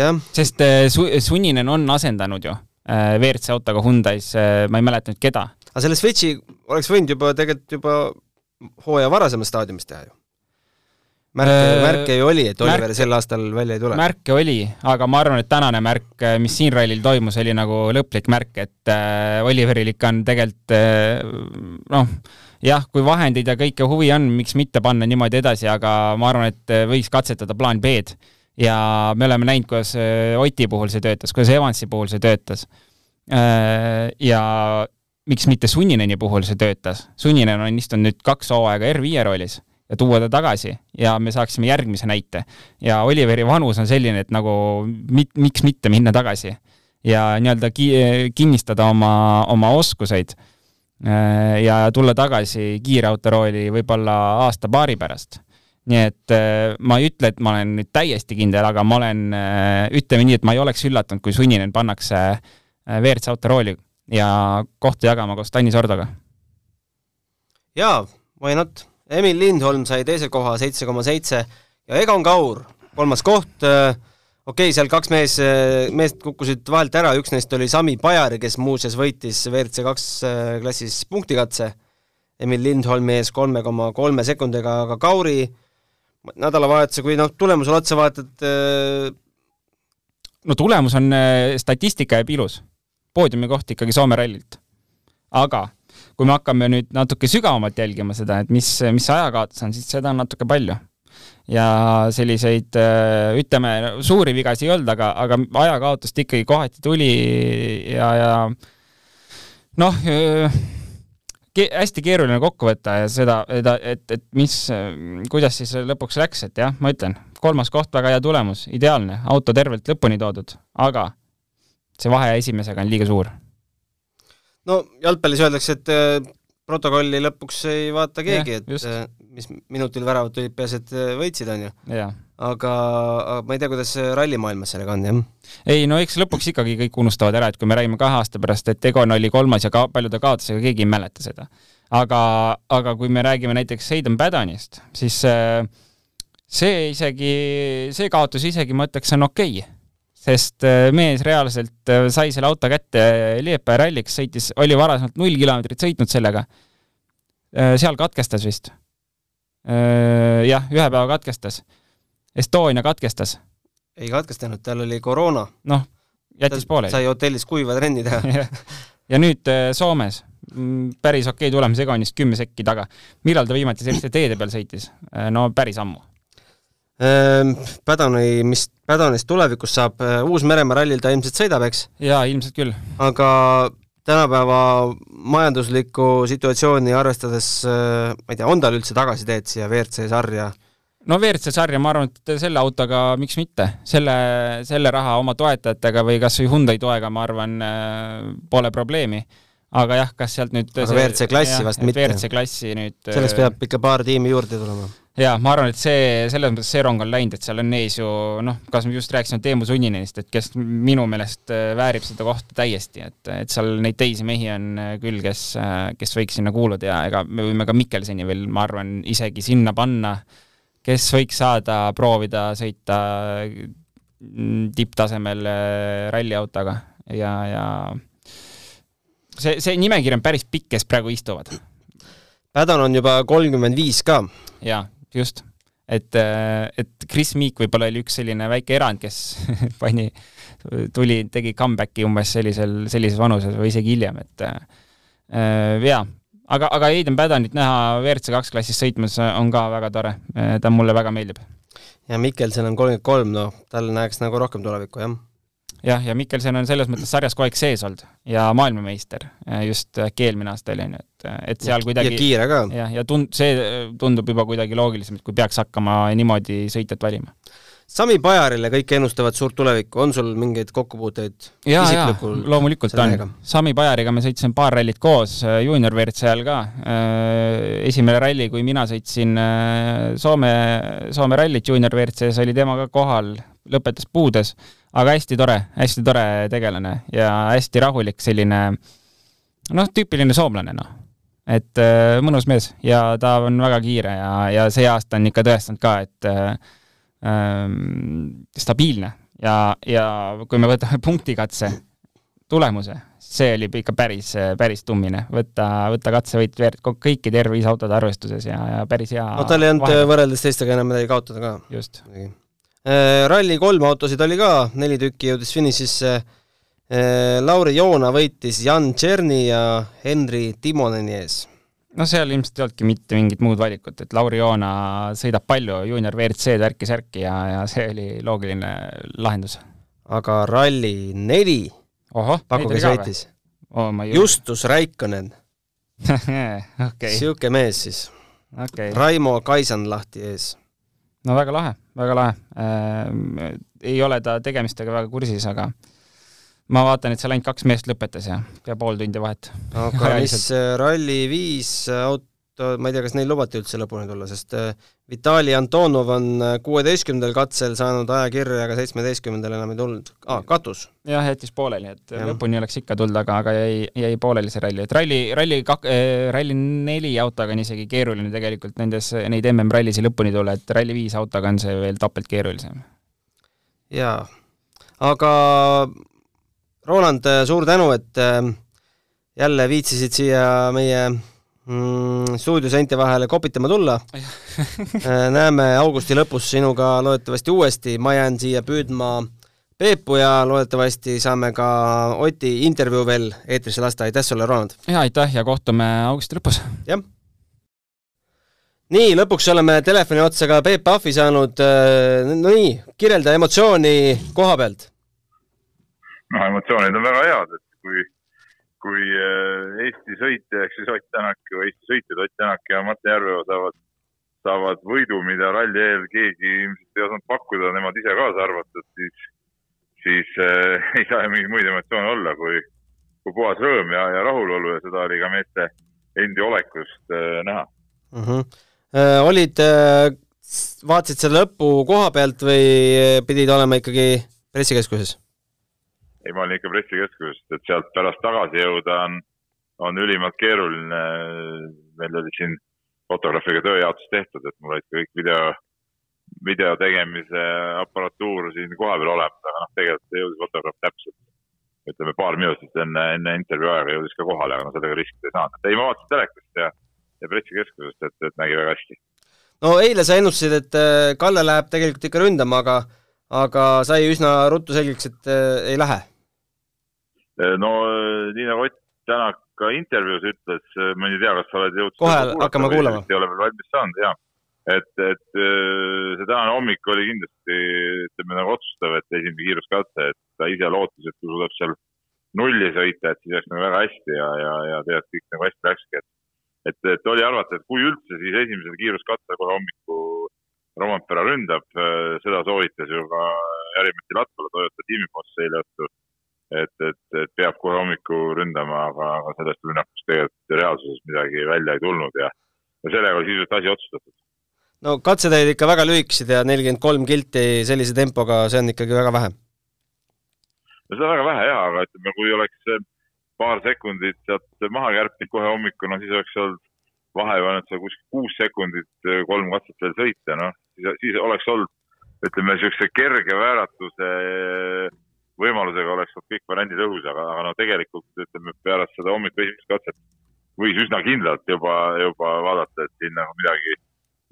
jah. sest äh, su-, Sunninen on asendanud ju äh, WRC autoga Hyundai's äh,, ma ei mäleta nüüd keda. Aga selle switch'i oleks võinud juba tegelikult juba hooaja varasemas staadiumis teha ju märke, äh, märke ju oli, et Oliver märke, sel aastal välja ei tule? märke oli, aga ma arvan, et tänane märk, äh, mis siin rallil toimus, oli nagu lõplik märk, et äh, Oliveril ikka on tegelikult äh, noh, jah, kui vahendeid ja kõike huvi on, miks mitte panna niimoodi edasi, aga ma arvan, et äh, võiks katsetada plaan B-d. ja me oleme näinud, kuidas Oti puhul see töötas, kuidas Evansi puhul see töötas äh,. ja miks mitte Sunnineni puhul see töötas. Sunninen on istunud nüüd kaks hooaega R5 roolis ja tuua ta tagasi ja me saaksime järgmise näite. ja Oliveri vanus on selline, et nagu mit, miks mitte minna tagasi ja nii-öelda ki-, kinnistada oma, oma oskuseid äh, ja tulla tagasi kiirautorooli võib-olla aasta-paari pärast. nii et äh, ma ei ütle, et ma olen nüüd täiesti kindel, aga ma olen, äh, ütleme nii, et ma ei oleks üllatunud, kui Sunninen pannakse WRC autorooli ja kohta jagama koos Tanis Ordoga. jaa, why not Emil Lindholm sai teise koha, seitse koma seitse, ja Egon Kaur, kolmas koht, äh, okei okay,, seal kaks mees, äh, meest kukkusid vahelt ära, üks neist oli Sami Pajari, kes muuseas võitis WRC kaks äh, klassis punktikatse, Emil Lindholmi ees kolme koma kolme sekundiga, aga Kauri nädalavahetuse, kui noh, tulemusele otsa vaatad no tulemus on, statistika jääb ilus. Poodiumikoht ikkagi Soome rallilt. aga kui me hakkame nüüd natuke sügavamalt jälgima seda, et mis, mis ajakaotus on, siis seda on natuke palju. ja selliseid, äh, ütleme, suuri vigasid ei olnud, aga, aga ajakaotust ikkagi kohati tuli ja, ja noh, äh, ke-, hästi keeruline kokku võtta ja seda, et, et mis, kuidas siis lõpuks läks, et jah, ma ütlen, kolmas koht, väga hea tulemus, ideaalne, auto tervelt lõpuni toodud, aga see vahe esimesega on liiga suur no jalgpallis öeldakse, et äh, protokolli lõpuks ei vaata keegi, et just. Äh, mis minutil väravad tulid, peaasi, et äh, võitsid, on ju. aga, aga ma ei tea, kuidas rallimaailmas sellega on, jah? ei no eks lõpuks ikkagi kõik unustavad ära, et kui me räägime kahe aasta pärast, et Egon oli kolmas ja ka palju ta kaotas, ega keegi ei mäleta seda. aga, aga kui me räägime näiteks Hayden Paddonist, siis see isegi, see kaotus isegi ma ütleks, on okei okay sest äh, mees reaalselt äh, sai selle auto kätte Liepaja ralliks, sõitis, oli varasemalt null kilomeetrit sõitnud sellega. Äh, seal katkestas vist. jah, ühe päeva katkestas. Estonia katkestas. ei katkestanud, tal oli koroona. noh, jättis pooleli. sai hotellis kuiva trenni teha ja nüüd Soomes mm, päris okei okay tulemus Egonist kümme sekki taga. millal ta viimati selliste teede peal sõitis? no päris ammu Pädani, mis Pädanist tulevikus saab, äh, Uus-Meremaa rallil ta ilmselt sõidab, eks? jaa, ilmselt küll. aga tänapäeva majanduslikku situatsiooni arvestades, äh, ma ei tea, on tal üldse tagasiteed siia WRC sarja? no WRC sarja, ma arvan, et selle autoga miks mitte, selle, selle raha oma toetajatega või kas või Hyundai toega, ma arvan, äh, pole probleemi. Aga jah, kas sealt nüüd aga WRC klassi vast mitte? WRC klassi nüüd selleks peab ikka paar tiimi juurde tulema jaa, ma arvan, et see, selles mõttes see rong on läinud, et seal on ees ju noh, kas me just rääkisime Teemu Sunninenist, et kes minu meelest väärib seda kohta täiesti, et, et seal neid teisi mehi on küll, kes, kes võiks sinna kuuluda ja ega me võime ka Mikkelseni veel, ma arvan, isegi sinna panna, kes võiks saada proovida sõita tipptasemel ralliautoga ja, ja see, see nimekiri on päris pikk, kes praegu istuvad Padon on juba kolmkümmend viis ka. jaa, just. et, et Chris Meek võib-olla oli üks selline väike erand, kes pani, tuli, tegi comeback'i umbes sellisel, sellises vanuses või isegi hiljem, et äh, jaa, aga, aga Aiden Padonit näha WRC kaks klassis sõitmas on ka väga tore, ta mulle väga meeldib. ja Mikkelson on kolmkümmend kolm, noh, tal näeks nagu rohkem tulevikku, jah jah, ja Mikkelson on selles mõttes sarjas kogu aeg sees olnud ja maailmameister, just äkki eelmine aasta oli, on ju, et, et seal kuidagi ja kiire ka. jah, ja tund-, see tundub juba kuidagi loogilisem, et kui peaks hakkama niimoodi sõitjat valima. Sami Pajarile kõik ennustavad suurt tulevikku, on sul mingeid kokkupuuteid jaa, loomulikult on. Sami Pajariga me sõitsime paar rallit koos, juunior WRC ajal ka. esimene ralli, kui mina sõitsin Soome, Soome rallit juunior WRC-s, oli tema ka kohal, lõpetas puudes aga hästi tore, hästi tore tegelane ja hästi rahulik selline noh, tüüpiline soomlane noh. et äh, mõnus mees ja ta on väga kiire ja, ja see aasta on ikka tõestanud ka, et äh, ähm, stabiilne ja, ja kui me võtame punktikatse tulemuse, see oli ikka päris, päris tummine, võtta, võtta katsevõit kõiki terviseautode arvestuses ja, ja päris hea no tal ei olnud võrreldes teistega enam midagi kaotada ka. just. Äh, Rally kolm autosid oli ka, neli tükki jõudis finišisse. Äh, Lauri Joona võitis Jan Tšerni ja Henri Timoneni ees. no seal ilmselt ei olnudki mitte mingit muud valikut, et Lauri Joona sõidab palju juunior WRC-d värki-särki ja, ja see oli loogiline lahendus. aga Rally neli pakkuge sõitis oh,. Justus Raikonen okay.. sihuke mees siis okay.. Raimo Kaisanlahti ees no väga lahe, väga lahe äh,. ei ole ta tegemistega väga kursis, aga ma vaatan, et seal ainult kaks meest lõpetas ja pea pool tundi vahet. aga mis Rally5 auto, ma ei tea, kas neil lubati üldse lõpuni tulla, sest äh, Vitali Antonov on äh, kuueteistkümnendal katsel saanud aja kirja, aga seitsmeteistkümnendal enam ei tulnud ah,. katus. jah, jättis pooleli, et ja. lõpuni oleks ikka tulnud, aga, aga jäi, jäi pooleli see ralli, et ralli, ralli kak-, äh, ralli neli autoga on isegi keeruline tegelikult nendes, neid MM-rallisi lõpuni tulla, et ralli viis autoga on see veel topelt keerulisem. jaa, aga Roland, suur tänu, et jälle viitsisid siia meie mm, stuudioseinte vahele kopitama tulla äh, näeme augusti lõpus sinuga loodetavasti uuesti, ma jään siia püüdma Peepu ja loodetavasti saame ka Oti intervjuu veel eetrisse lasta, aitäh sulle, Ronald! jaa, aitäh ja kohtume augusti lõpus! jah. nii, lõpuks oleme telefoni otsa ka Peep Pahvi saanud, äh, no nii, kirjelda emotsiooni koha pealt. no emotsioonid on väga head, et kui kui äh, Eesti sõitja ehk siis Ott Tänak või Eesti sõitjad Ott Tänak ja Martin Järveoja saavad, saavad võidu, mida ralli eel keegi ilmselt ei osanud pakkuda, nemad ise kaasa arvatud, siis, siis äh, ei saa mingeid muid emotsioone olla kui, kui puhas rõõm ja, ja rahulolu ja seda oli ka meeste endi olekust äh, näha mm. -hmm. Äh, olid äh,, vaatasid selle lõppu koha pealt või pidid olema ikkagi pressikeskuses? Ei, ma olin ikka pressikeskuses, et sealt pärast tagasi jõuda on, on ülimalt keeruline. meil oli siin fotograafiga tööjaotus tehtud, et mul olid kõik video, video tegemise aparatuur siin kohapeal olemas, aga noh, tegelikult jõudis fotograaf täpselt, ütleme paar minutit enne, enne intervjuu aega jõudis ka kohale, aga no sellega riskida ei saanud. ei, ma vaatasin telekast ja, ja pressikeskusest, et, et nägi väga hästi. no eile sa ennustasid, et äh, Kalle läheb tegelikult ikka ründama, aga aga sai üsna ruttu selgeks, et äh, ei lähe no eh, nii nagu Ott Tänak ka intervjuus ütles, eh, ma ei tea, kas sa oled jõudnud kohe hakkame kuulama. ei ole veel valmis saanud, jah. et, et see tänane hommik oli kindlasti, ütleme nagu otsustav, et esimene kiiruskatse, et ta ise lootis, et kui suudab seal nulli sõita, et siis läks nagu väga hästi ja, ja, ja tegelikult kõik nagu hästi läkski, et et, et oli arvata, et kui üldse, siis esimesel kiiruskatsel kohe hommiku Rompera ründab, seda soovitas ju ka Jari-Mati Latvala Toyota tiimiboss eile õhtul et, et, et peab kohe hommikul ründama, aga, aga sellest rünnakust tegelikult reaalsuses midagi välja ei tulnud ja, ja sellega oli sisuliselt asi otsustatud. no katsed olid ikka väga lühikesed ja nelikümmend kolm kilti sellise tempoga, see on ikkagi väga vähe. no on väga vähe jaa, aga ütleme, kui oleks paar sekundit sealt maha kärpinud kohe hommikul, no siis oleks olnud vahe ainult seal kuskil kuus sekundit, kolm katset veel sõita, noh, siis, siis oleks olnud ütleme, niisuguse kerge vääratuse võimalusega oleks olnud kõik variandid õhus, aga, aga no tegelikult ütleme, pärast seda hommiku esimest katset võis üsna kindlalt juba, juba vaadata, et siin nagu midagi,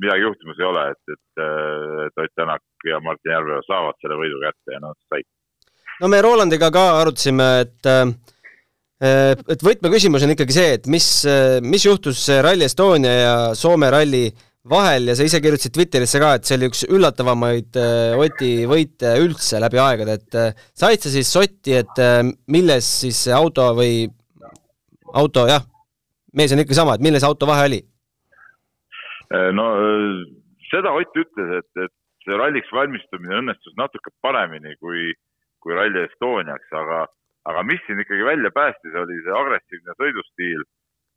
midagi juhtumas ei ole, et, et, Ott Tänak ja Martin Järveoja saavad selle võidu kätte ja noh, said. no me Rolandiga ka arutasime, et et võtmeküsimus on ikkagi see, et mis, mis juhtus Rally Estonia ja Soome ralli vahel ja sa ise kirjutasid Twitterisse ka, et see oli üks üllatavamaid Oti võite üldse läbi aegade, et said sa siis sotti, et milles siis see auto või auto, jah, mees on ikka sama, et milles auto vahe oli? Äh, no äh, seda Ott ütles, et, et see ralliks valmistumine õnnestus natuke paremini kui, kui Rally Estoniaks, aga, aga mis siin ikkagi välja päästis, oli see agressiivne sõidustiil.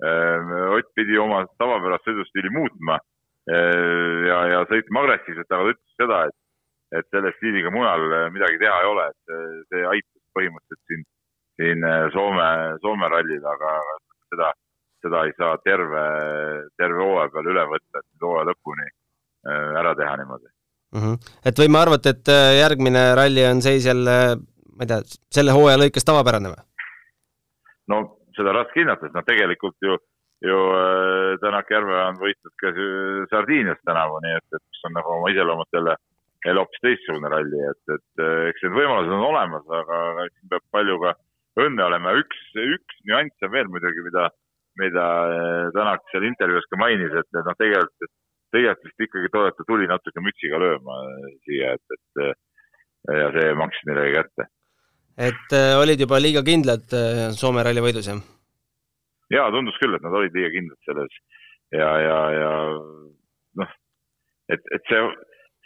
Äh, Ott pidi oma tavapärast sõidustiili muutma ja, ja sõitma agressiivselt, aga ta ütles seda, et, et selle stiiliga mujal midagi teha ei ole, et see, see aitas põhimõtteliselt siin, siin Soome, Soome rallil, aga seda seda ei saa terve, terve hooaja peale üle võtta, et hooaja lõpuni äh, ära teha niimoodi mm. -hmm. et võime arvata, et äh, järgmine ralli on seis jälle, ma ei tea, selle hooaja lõikes tavapärane või? no seda raske hinnata, sest noh, tegelikult ju, ju äh, Tänak Järve on võitnud ka Sardiinias tänavu, nii et, et mis on nagu oma iseloomult jälle, jälle hoopis teistsugune ralli, et, et eks need võimalused on olemas, aga siin peab palju ka õnne olema. üks, üks nüanss on veel muidugi, mida mida eh, Tänak seal intervjuus ka mainis, et noh, tegelikult, tegelikult vist ikkagi Toyota tuli natuke mütsiga lööma siia, et, et ja see maksis neile kätte. et äh, olid juba liiga kindlad äh, Soome ralli võidus, jah? Jaa, tundus küll, et nad olid liiga kindlad selles. Ja, ja, ja noh, et, et see,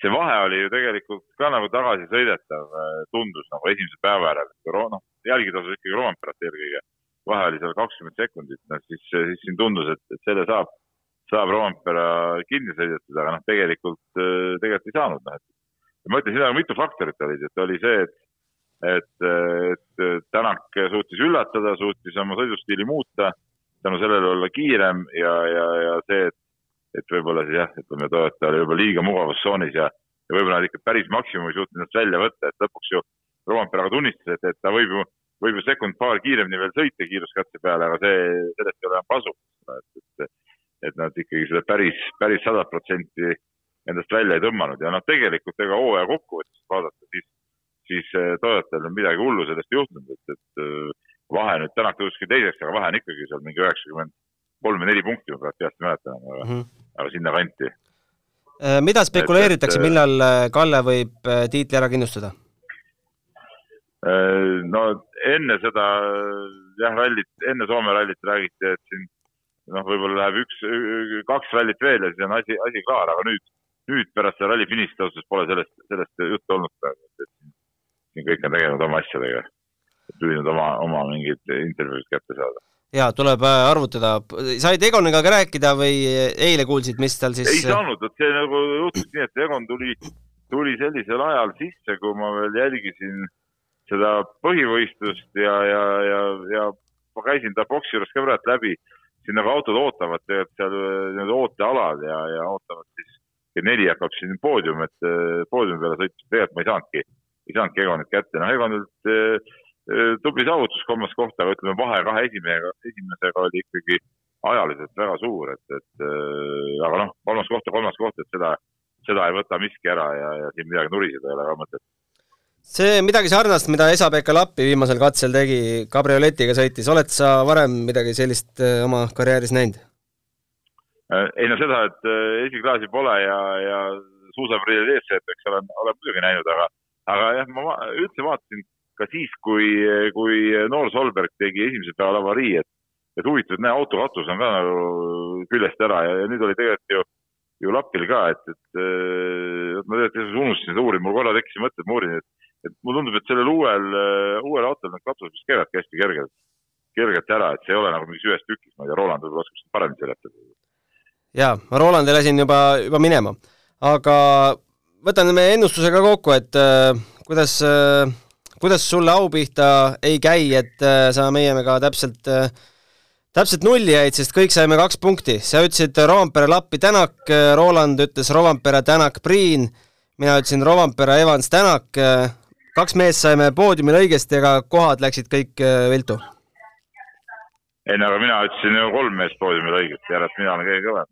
see vahe oli ju tegelikult ka nagu tagasisõidetav, tundus nagu esimese päeva järel, noh, jälgida tasus ikkagi Romperat eelkõige. Vahe oli seal kakskümmend sekundit, noh siis, siis siin tundus, et, et selle saab, saab Roompere kinni sõidetud, aga noh, tegelikult, tegelikult ei saanud, noh, et. Ma ütlen, siin on mitu faktorit olid, et oli see, et et, et Tänak suutis üllatada, suutis oma sõidustiili muuta, tänu sellele olla kiirem ja, ja, ja see, et, et võib-olla siis jah, ütleme, Toyota oli võib-olla liiga mugavustsoonis ja, ja võib-olla nad ikka päris maksimumi suutnud ennast välja võtta, et lõpuks ju Rompere aga tunnistas, et, et ta võib ju võib ju sekund-paar kiiremini veel sõita kiiruskatse peale, aga see, sellest ei ole enam kasu. et, et, et nad ikkagi seda päris, päris sadat protsenti endast välja ei tõmmanud ja noh, tegelikult ega hooaja kokkuvõttes vaadata, siis, siis eh, Toyotal on midagi hullu sellest juhtunud, et, et vahe nüüd Tänak tõuski teiseks, aga vahe on ikkagi seal mingi üheksakümmend kolm või neli punkti, ma peast mäletan, aga mm, -hmm. aga sinna kanti. Eh, mida spekuleeritakse, millal Kalle võib tiitli ära kindlustada? no enne seda jah, rallit, enne Soome rallit räägiti, et siin noh, võib-olla läheb üks, kaks rallit veel ja siis on asi, asi klaar, aga nüüd, nüüd pärast seda ralli finišit ausalt pole sellest, sellest juttu olnud praegu, et siin kõik on tegelenud oma asjadega. Püüdnud oma, oma mingeid intervjuusid kätte saada. ja tuleb äh, arvutada, said Egoniga ka rääkida või eile kuulsid, mis tal siis? ei saanud, vot see nagu juhtus nii, et Egon tuli, tuli sellisel ajal sisse, kui ma veel jälgisin seda põhivõistlust ja, ja, ja, ja ma käisin ta boksi juures ka praegu läbi, siin nagu autod ootavad tegelikult seal nii-öelda ootealal ja, ja ootavad siis, kell neli hakkab siin poodium, et poodiumi peale sõita, tegelikult ma ei saanudki, ei saanudki Egonit kätte, noh Egonilt eh, tubli saavutus kolmas koht, aga ütleme, vahe kahe esimesega, esimesega oli ikkagi ajaliselt väga suur, et, et aga noh, kolmas koht ja kolmas koht, et seda, seda ei võta miski ära ja, ja siin midagi nuriseda ei ole ka mõtet see midagi sarnast, mida Esa-Pekka Lappi viimasel katsel tegi, kabrioletiga sõitis, oled sa varem midagi sellist äh, oma karjääris näinud? Äh, ei no seda, et äh, esiklaasi pole ja, ja suusaprillid ees sõetakse, olen, olen muidugi näinud, aga, aga jah, ma üldse vaatasin ka siis, kui, kui noor Solberg tegi esimesel päeval avarii, et, et huvitav, et näe, auto katus on ka nagu küljest ära ja, ja nüüd oli tegelikult ju, ju Lappil ka, et, et ma tegelikult unustasin seda uurima, mul korra tekkis mõte, et ma uurin, et et mulle tundub, et sellel uuel, uuel autol need katused vist käivadki hästi kergelt, kergelt ära, et see ei ole nagu mingis ühes tükis, ma ei tea, Roland võib-olla oskab seda paremini seletada. jaa, ma Rolandi lasin juba, juba minema, aga võtan meie ennustusega kokku, et äh, kuidas äh,, kuidas sulle au pihta ei käi, et äh, sa meiega täpselt äh, täpselt nulli jäid, sest kõik saime kaks punkti. sa ütlesid Roompere, Lappi, Tänak, äh, Roland ütles Roompere, Tänak, Priin, mina ütlesin Roompere, Evans, Tänak, kaks meest saime poodiumil õigesti, aga kohad läksid kõik äh, viltu. ei no aga mina ütlesin ju kolm meest poodiumile õigesti, järelikult mina olen kõige kõvem.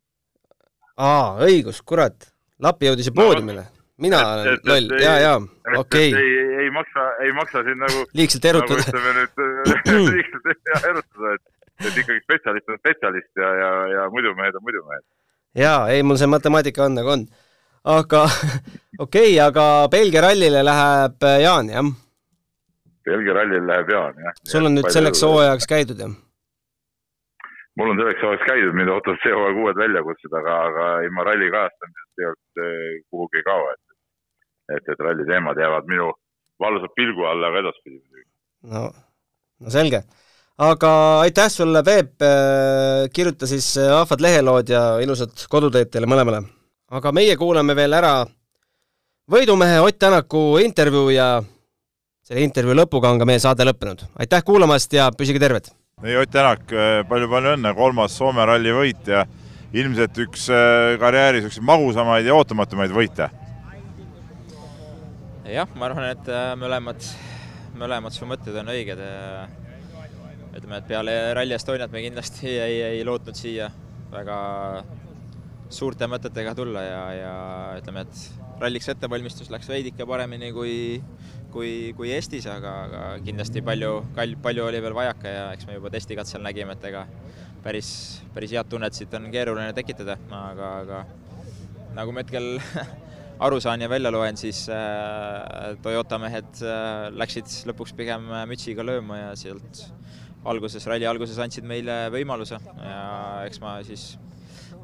aa, õigus, kurat. Lapi jõudis ju poodiumile. Mina olen loll, ja, ja, okei ei, ei maksa, ei maksa siin nagu liigselt erutada. nagu ütleme nüüd liigselt ja, erutada, et, et ikkagi spetsialist on spetsialist ja, ja, ja muidumehed on muidumehed. jaa, ei, mul see matemaatika on nagu on. aga okei okay,, aga Belgia rallile läheb Jaan, jah? Belgia rallil läheb Jaan, jah. sul on nüüd selleks hooajaks käidud, jah? mul on selleks hooajaks käidud, mind ootavad see hooaeg uued väljakutsed, aga, aga ilma ralli kajastamisest tegelikult eh, kuhugi ei kao, et, et, et ralli teemad jäävad minu valvsa pilgu alla ka edaspidi muidugi. no, no selge. aga aitäh sulle, Peep, eh, kirjuta siis ahvad lehelood ja ilusat koduteed teile mõlemale. aga meie kuulame veel ära võidumehe Ott Tänaku intervjuu ja selle intervjuu lõpuga on ka meie saade lõppenud. aitäh kuulamast ja püsige terved! ei, Ott Tänak palju-palju õnne, kolmas Soome ralli võit ja ilmselt üks äh, karjääri niisuguseid magusamaid ja ootamatumaid võite. Jah, ma arvan, et äh, mõlemad, mõlemad su mõtted on õiged. ütleme, et peale Rally Estoniat me kindlasti ei, ei lootnud siia väga suurte mõtetega tulla ja, ja ütleme, et ralliks ettevalmistus läks veidike paremini kui kui, kui Eestis, aga, aga kindlasti palju, palju oli veel vajaka ja eks me juba testikatsel nägime, et ega päris, päris head tunnet siit on keeruline tekitada, aga, aga nagu ma hetkel aru saan ja välja loen, siis äh, Toyota mehed äh, läksid lõpuks pigem mütsiga lööma ja sealt alguses, ralli alguses andsid meile võimaluse ja eks ma siis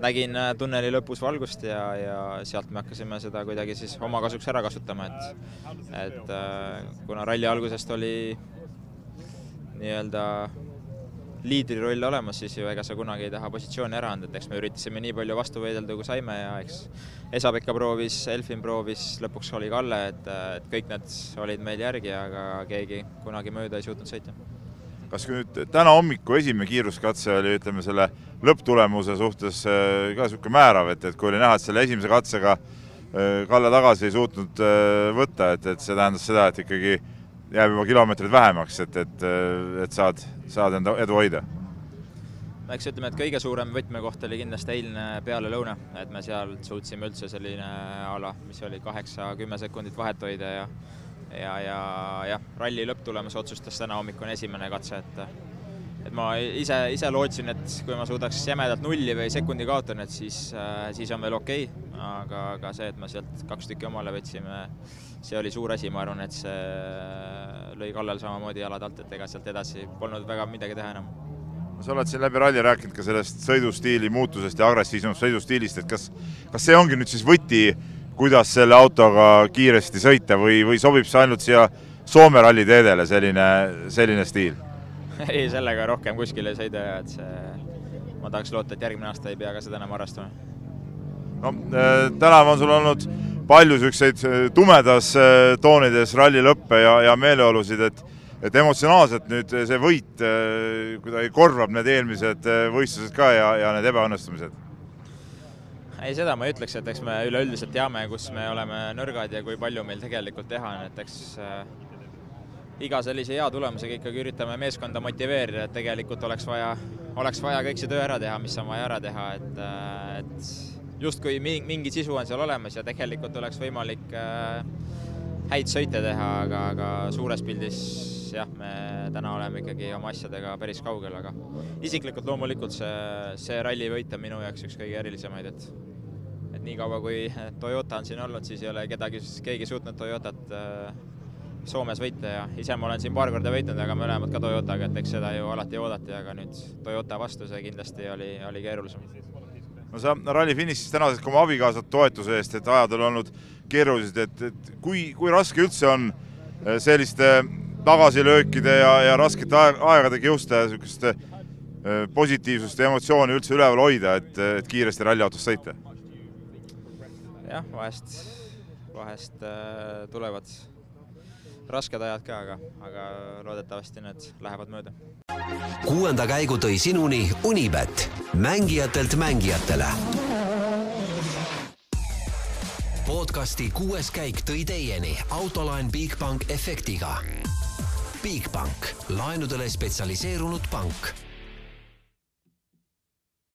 nägin äh, tunneli lõpus valgust ja, ja sealt me hakkasime seda kuidagi siis oma kasuks ära kasutama, et et äh, kuna ralli algusest oli nii-öelda liidri roll olemas, siis ju ega sa kunagi ei taha positsiooni ära anda, et eks me üritasime nii palju vastu võidelda, kui saime ja eks Esa-Pekka proovis, Elfin proovis, lõpuks oli Kalle, et, et kõik need olid meil järgi, aga keegi kunagi mööda ei suutnud sõita. Kas nüüd täna hommiku esimene kiiruskatse oli, ütleme selle lõpptulemuse suhtes äh, ka niisugune määrav, et, et kui oli näha, et selle esimese katsega äh, Kalle tagasi ei suutnud äh, võtta, et, et see tähendas seda, et ikkagi jääb juba kilomeetreid vähemaks, et, et, et saad, saad enda edu hoida? eks ütleme, et kõige suurem võtmekoht oli kindlasti eilne pealelõuna, et me seal suutsime üldse selline ala, mis oli kaheksa-kümme sekundit vahet hoida ja ja, ja jah, ralli lõpptulemus otsustas täna hommikune esimene katse, et et ma ise, ise lootsin, et kui ma suudaks jämedalt nulli või sekundi kaotan, et siis, siis on veel okei okay., aga, aga see, et me sealt kaks tükki omale võtsime, see oli suur asi, ma arvan, et see lõi Kallel samamoodi jalad alt, et ega sealt edasi polnud väga midagi teha enam sa oled siin läbi ralli rääkinud ka sellest sõidustiili muutusest ja agressiivsemast sõidustiilist, et kas, kas see ongi nüüd siis võti kuidas selle autoga kiiresti sõita või, või sobib see ainult siia Soome ralliteedele, selline, selline stiil? ei, sellega rohkem kuskile ei sõida ja et see, ma tahaks loota, et järgmine aasta ei pea ka seda enam harrastama. no äh, tänavu on sul olnud palju niisuguseid äh, tumedas äh, toonides ralli lõppe ja, ja meeleolusid, et et emotsionaalselt nüüd see võit kuidagi korvab need eelmised võistlused ka ja, ja need ebaõnnestumised. Ei, seda ma ei ütleks, et eks me üleüldiselt teame, kus me oleme nõrgad ja kui palju meil tegelikult teha on, et eks äh, iga sellise hea tulemusega ikkagi üritame meeskonda motiveerida, et tegelikult oleks vaja, oleks vaja kõik see töö ära teha, mis on vaja ära teha, et, äh, et justkui mingi sisu on seal olemas ja tegelikult oleks võimalik äh, häid sõite teha, aga, aga suures pildis jah, me täna oleme ikkagi oma asjadega päris kaugel, aga isiklikult loomulikult see, see ralli võit on minu jaoks üks kõige erilisemaid, et et niikaua, kui Toyota on siin olnud, siis ei ole kedagi, keegi suutnud Toyotat äh, Soomes võita ja ise ma olen siin paar korda võitnud, aga mõlemad ka Toyotaga, et eks seda ju alati oodati, aga nüüd Toyota vastu see kindlasti oli, oli keerulisem. No sa ralli finišis tänaseks ka oma abikaasat toetuse eest, et ajad on olnud keerulised, et, et kui, kui raske üldse on äh, selliste tagasilöökide ja, ja raskete aegade kiuste niisugust äh, positiivsust ja emotsiooni üldse üleval hoida, et, et kiiresti ralliautos sõita? jah, vahest, vahest äh, tulevad rasked ajad ka, aga, aga loodetavasti need lähevad mööda. kuuenda käigu tõi sinuni Unibet, mängijatelt mängijatele. podcasti kuues käik tõi teieni autolaen Bigbank efektiga. Bigbank, laenudele spetsialiseerunud pank